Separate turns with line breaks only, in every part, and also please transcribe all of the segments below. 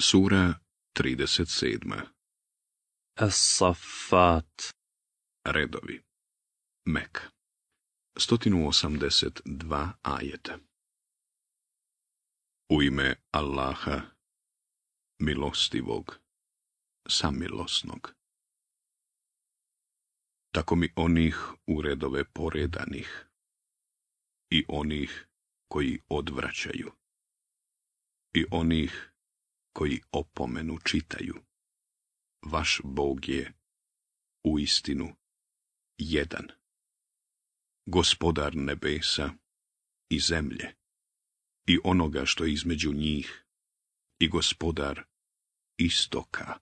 Sura 37. as saffat Redovi Mek 182 ajeta U ime Allaha milostivog samilosnog Tako mi onih u redove poredanih i onih koji odvraćaju i onih koji opomenu čitaju. Vaš Bog je u istinu jedan. Gospodar nebesa i zemlje i onoga što je između njih i gospodar istoka.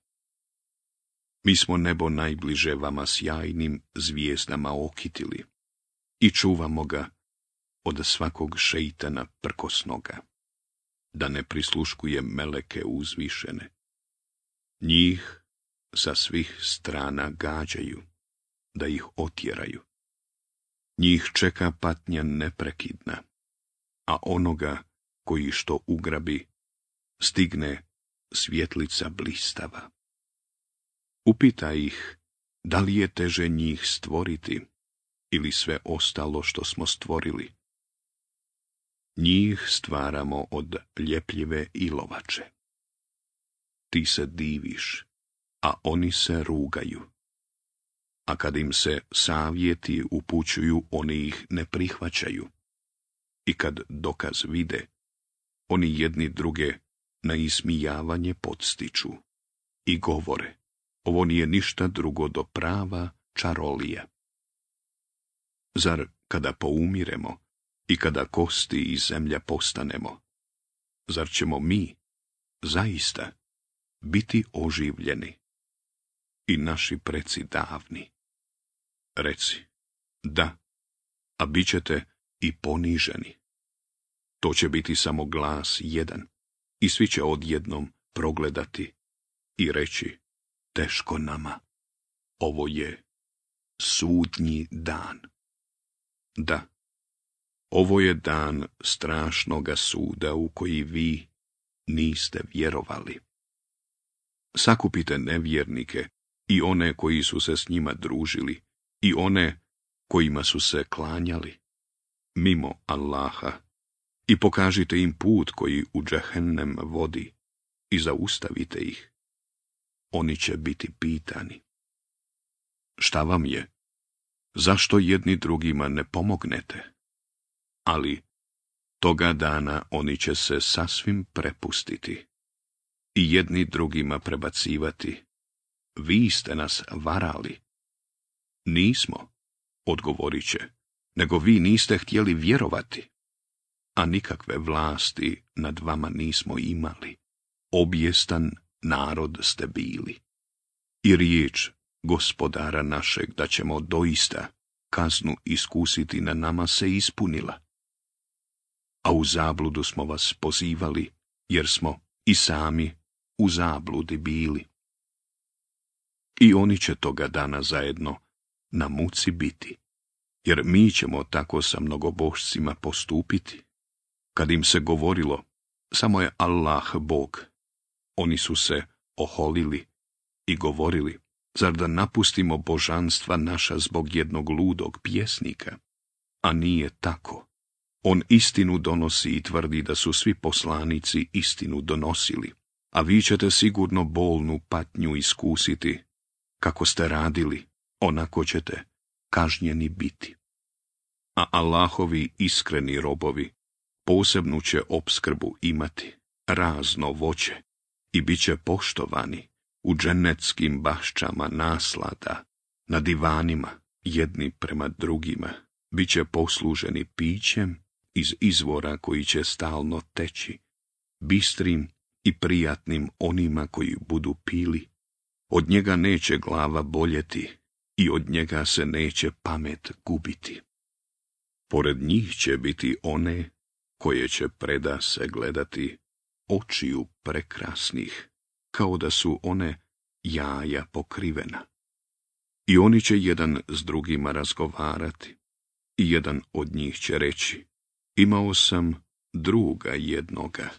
Mi smo nebo najbliže vama sjajnim zvijezdama okitili i čuvamo ga od svakog šeitana prkosnoga da ne prisluškuje meleke uzvišene. Njih sa svih strana gađaju, da ih otjeraju. Njih čeka patnja neprekidna, a onoga koji što ugrabi, stigne svjetlica blistava. Upita ih, da li je teže njih stvoriti ili sve ostalo što smo stvorili, njih stvaramo od ljepljive ilovače. Ti se diviš, a oni se rugaju. A kad im se savjeti upućuju, oni ih ne prihvaćaju. I kad dokaz vide, oni jedni druge na ismijavanje podstiču i govore, ovo nije ništa drugo do prava čarolija. Zar kada poumiremo, i kada kosti i zemlja postanemo, zar ćemo mi, zaista, biti oživljeni? I naši preci davni. Reci, da, a bit ćete i poniženi. To će biti samo glas jedan i svi će odjednom progledati i reći, teško nama, ovo je sudnji dan. Da, ovo je dan strašnoga suda u koji vi niste vjerovali. Sakupite nevjernike i one koji su se s njima družili i one kojima su se klanjali mimo Allaha i pokažite im put koji u džehennem vodi i zaustavite ih. Oni će biti pitani. Šta vam je? Zašto jedni drugima ne pomognete? ali toga dana oni će se sasvim prepustiti i jedni drugima prebacivati. Vi ste nas varali. Nismo, odgovorit će, nego vi niste htjeli vjerovati. A nikakve vlasti nad vama nismo imali. Objestan narod ste bili. I riječ gospodara našeg da ćemo doista kaznu iskusiti na nama se ispunila a u zabludu smo vas pozivali, jer smo i sami u zabludi bili. I oni će toga dana zajedno na muci biti, jer mi ćemo tako sa mnogobošcima postupiti. Kad im se govorilo, samo je Allah Bog, oni su se oholili i govorili, zar da napustimo božanstva naša zbog jednog ludog pjesnika? A nije tako. On istinu donosi i tvrdi da su svi poslanici istinu donosili, a vi ćete sigurno bolnu patnju iskusiti. Kako ste radili, onako ćete kažnjeni biti. A Allahovi iskreni robovi posebnu će obskrbu imati, razno voće, i bit će poštovani u dženeckim bašćama naslada, na divanima, jedni prema drugima, bit će posluženi pićem iz izvora koji će stalno teći, bistrim i prijatnim onima koji budu pili. Od njega neće glava boljeti i od njega se neće pamet gubiti. Pored njih će biti one koje će preda se gledati očiju prekrasnih, kao da su one jaja pokrivena. I oni će jedan s drugima razgovarati i jedan od njih će reći, Imao sam druga jednoga,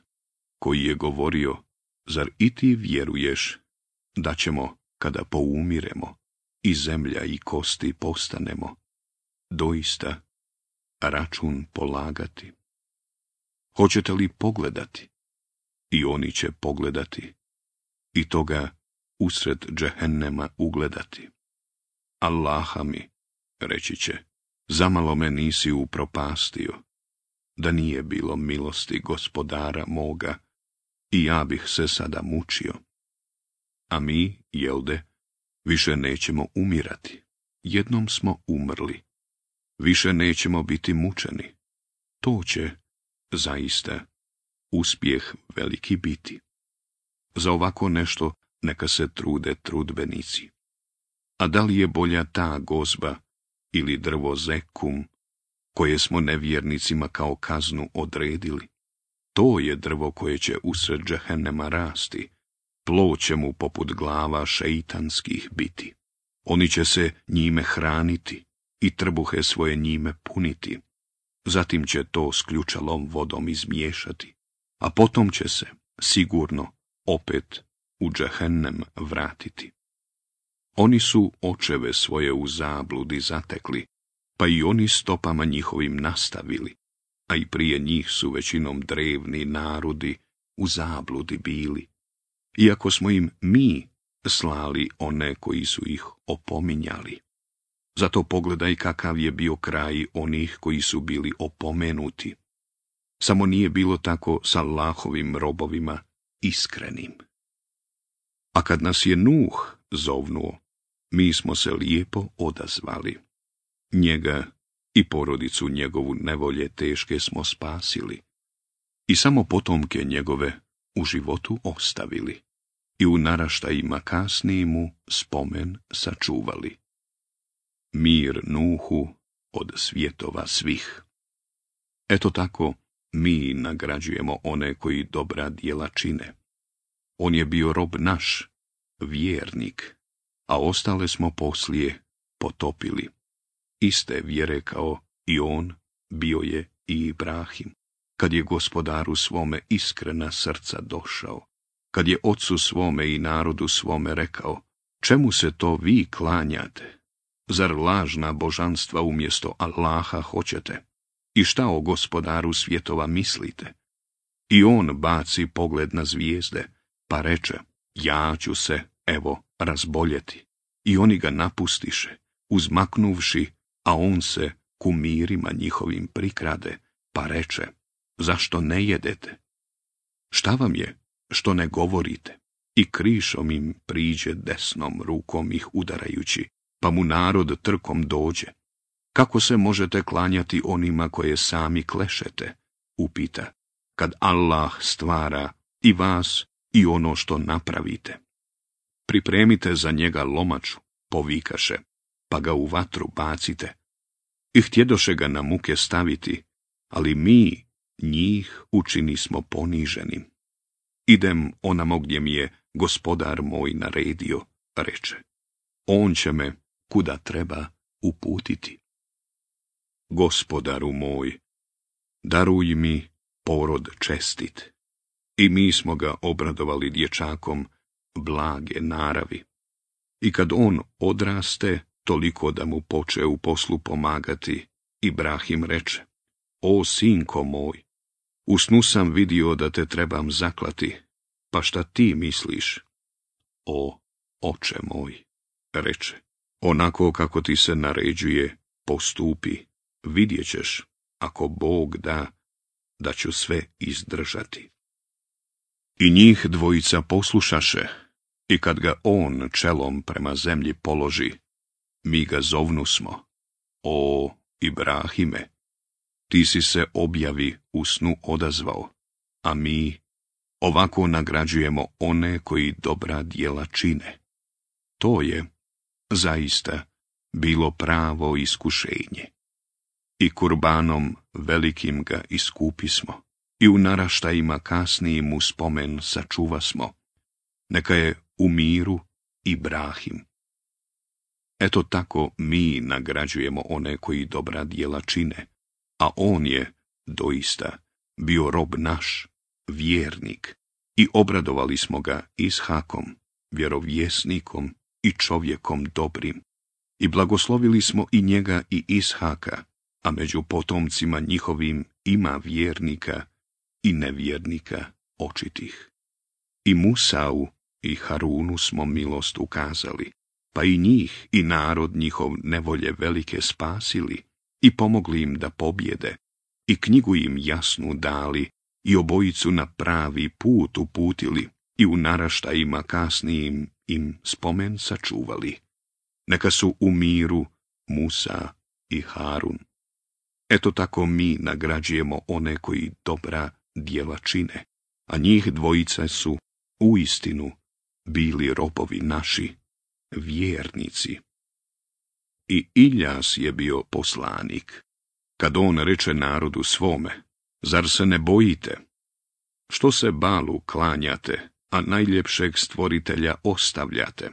koji je govorio, zar i ti vjeruješ da ćemo, kada poumiremo, i zemlja i kosti postanemo, doista račun polagati? Hoćete li pogledati? I oni će pogledati, i toga usred džehennema ugledati. Allaha mi, reći će, zamalo me nisi upropastio da nije bilo milosti gospodara moga, i ja bih se sada mučio. A mi, jelde, više nećemo umirati. Jednom smo umrli. Više nećemo biti mučeni. To će, zaista, uspjeh veliki biti. Za ovako nešto neka se trude trudbenici. A da li je bolja ta gozba ili drvo zekum koje smo nevjernicima kao kaznu odredili. To je drvo koje će usred džehennema rasti, ploće mu poput glava šeitanskih biti. Oni će se njime hraniti i trbuhe svoje njime puniti. Zatim će to s ključalom vodom izmiješati, a potom će se, sigurno, opet u džehennem vratiti. Oni su očeve svoje u zabludi zatekli, pa i oni stopama njihovim nastavili, a i prije njih su većinom drevni narodi u zabludi bili. Iako smo im mi slali one koji su ih opominjali. Zato pogledaj kakav je bio kraj onih koji su bili opomenuti. Samo nije bilo tako sa Allahovim robovima iskrenim. A kad nas je Nuh zovnuo, mi smo se lijepo odazvali njega i porodicu njegovu nevolje teške smo spasili i samo potomke njegove u životu ostavili i u naraštajima mu spomen sačuvali. Mir Nuhu od svjetova svih. Eto tako mi nagrađujemo one koji dobra djela čine. On je bio rob naš, vjernik, a ostale smo poslije potopili iste vjere kao i on bio je i Ibrahim, kad je gospodaru svome iskrena srca došao, kad je ocu svome i narodu svome rekao, čemu se to vi klanjate? Zar lažna božanstva umjesto Allaha hoćete? I šta o gospodaru svjetova mislite? I on baci pogled na zvijezde, pa reče, ja ću se, evo, razboljeti. I oni ga napustiše, uzmaknuvši a on se mirima njihovim prikrade, pa reče, zašto ne jedete? Šta vam je, što ne govorite? I krišom im priđe desnom rukom ih udarajući, pa mu narod trkom dođe. Kako se možete klanjati onima koje sami klešete? Upita, kad Allah stvara i vas i ono što napravite. Pripremite za njega lomaču, povikaše, pa ga u vatru bacite. I htjedoše ga na muke staviti, ali mi njih smo poniženim. Idem onamo gdje mi je gospodar moj naredio, reče. On će me kuda treba uputiti. Gospodaru moj, daruj mi porod čestit. I mi smo ga obradovali dječakom blage naravi. I kad on odraste, toliko da mu poče u poslu pomagati, Ibrahim reče, O sinko moj, u snu sam vidio da te trebam zaklati, pa šta ti misliš? O, oče moj, reče, onako kako ti se naređuje, postupi, vidjet ćeš, ako Bog da, da ću sve izdržati. I njih dvojica poslušaše, i kad ga on čelom prema zemlji položi, mi ga smo, o Ibrahime, ti si se objavi u snu odazvao, a mi ovako nagrađujemo one koji dobra djela čine. To je, zaista, bilo pravo iskušenje. I kurbanom velikim ga iskupismo, i u naraštajima kasnijim u spomen sačuvasmo. Neka je u miru Ibrahim. Eto tako mi nagrađujemo one koji dobra djela čine, a on je, doista, bio rob naš, vjernik, i obradovali smo ga Ishakom, vjerovjesnikom i čovjekom dobrim. I blagoslovili smo i njega i Ishaka, a među potomcima njihovim ima vjernika i nevjernika očitih. I Musau i Harunu smo milost ukazali, pa i njih i narod njihov nevolje velike spasili i pomogli im da pobjede i knjigu im jasnu dali i obojicu na pravi put uputili i u naraštajima kasnijim im spomen sačuvali. Neka su u miru Musa i Harun. Eto tako mi nagrađujemo one koji dobra djela čine, a njih dvojice su u istinu bili robovi naši vjernici. I Iljas je bio poslanik, kad on reče narodu svome, zar se ne bojite? Što se balu klanjate, a najljepšeg stvoritelja ostavljate?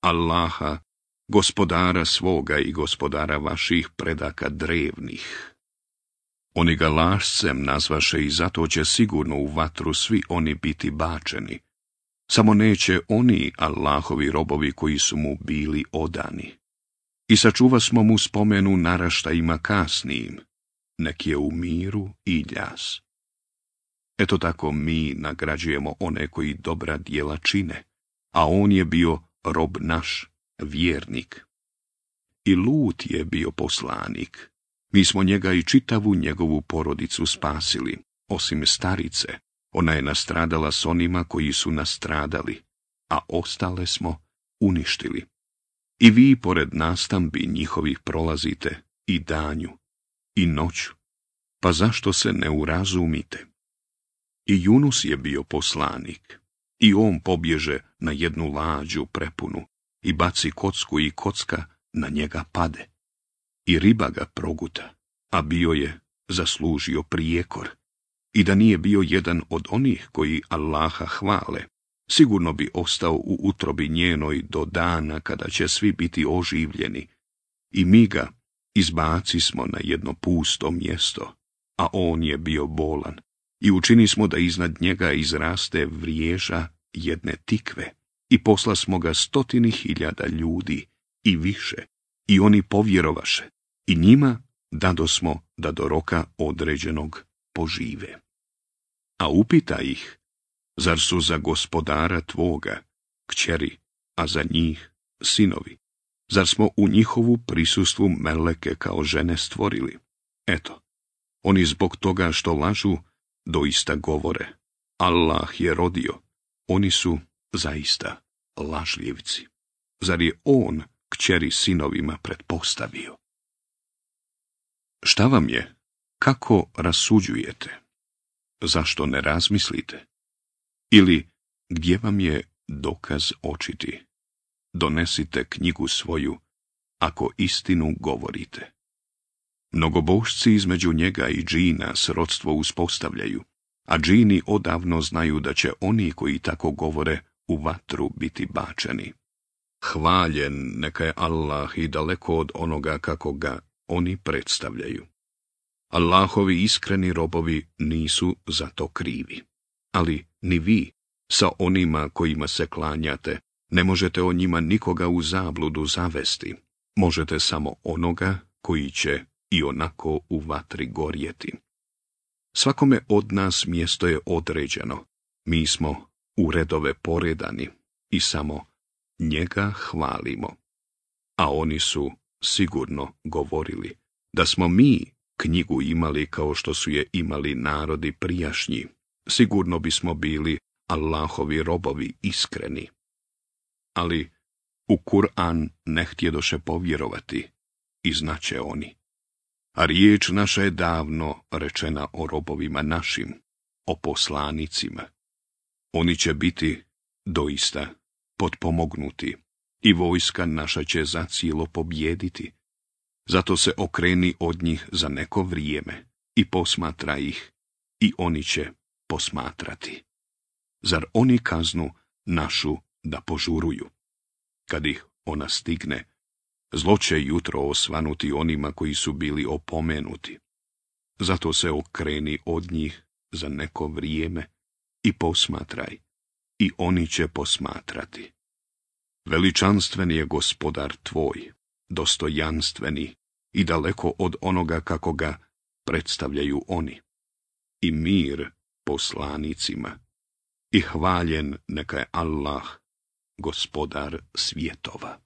Allaha, gospodara svoga i gospodara vaših predaka drevnih. Oni ga lašcem nazvaše i zato će sigurno u vatru svi oni biti bačeni, samo neće oni Allahovi robovi koji su mu bili odani. I sačuva smo mu spomenu naraštajima kasnijim. Nek je u miru i ljas. Eto tako mi nagrađujemo one koji dobra djela čine, a on je bio rob naš, vjernik. I Lut je bio poslanik. Mi smo njega i čitavu njegovu porodicu spasili, osim starice, ona je nastradala s onima koji su nastradali, a ostale smo uništili. I vi pored nastambi njihovih prolazite i danju i noću, pa zašto se ne urazumite? I Junus je bio poslanik, i on pobježe na jednu lađu prepunu, i baci kocku i kocka na njega pade. I riba ga proguta, a bio je zaslužio prijekor i da nije bio jedan od onih koji Allaha hvale, sigurno bi ostao u utrobi njenoj do dana kada će svi biti oživljeni. I mi ga izbaci smo na jedno pusto mjesto, a on je bio bolan, i učini smo da iznad njega izraste vriježa jedne tikve, i posla smo ga stotini hiljada ljudi i više, i oni povjerovaše, i njima dado smo da do roka određenog požive. A upita ih, zar su za gospodara tvoga, kćeri, a za njih sinovi? Zar smo u njihovu prisustvu meleke kao žene stvorili? Eto, oni zbog toga što lažu, doista govore. Allah je rodio, oni su zaista lažljivci. Zar je on kćeri sinovima pretpostavio? Šta vam je, kako rasuđujete? Zašto ne razmislite? Ili gdje vam je dokaz očiti? Donesite knjigu svoju, ako istinu govorite. Mnogobošci između njega i džina srodstvo uspostavljaju, a džini odavno znaju da će oni koji tako govore u vatru biti bačeni. Hvaljen neka je Allah i daleko od onoga kako ga oni predstavljaju. Allahovi iskreni robovi nisu za to krivi. Ali ni vi, sa onima kojima se klanjate, ne možete o njima nikoga u zabludu zavesti. Možete samo onoga koji će i onako u vatri gorjeti. Svakome od nas mjesto je određeno. Mi smo u redove poredani i samo njega hvalimo. A oni su sigurno govorili da smo mi knjigu imali kao što su je imali narodi prijašnji, sigurno bismo bili Allahovi robovi iskreni. Ali u Kur'an ne htjedoše povjerovati, i znaće oni. A riječ naša je davno rečena o robovima našim, o poslanicima. Oni će biti, doista, potpomognuti i vojska naša će za cijelo pobjediti, zato se okreni od njih za neko vrijeme i posmatra ih i oni će posmatrati. Zar oni kaznu našu da požuruju? Kad ih ona stigne, zlo će jutro osvanuti onima koji su bili opomenuti. Zato se okreni od njih za neko vrijeme i posmatraj, i oni će posmatrati. Veličanstven je gospodar tvoj, dostojanstveni i daleko od onoga kako ga predstavljaju oni. I mir poslanicima. I hvaljen neka je Allah, gospodar svjetova.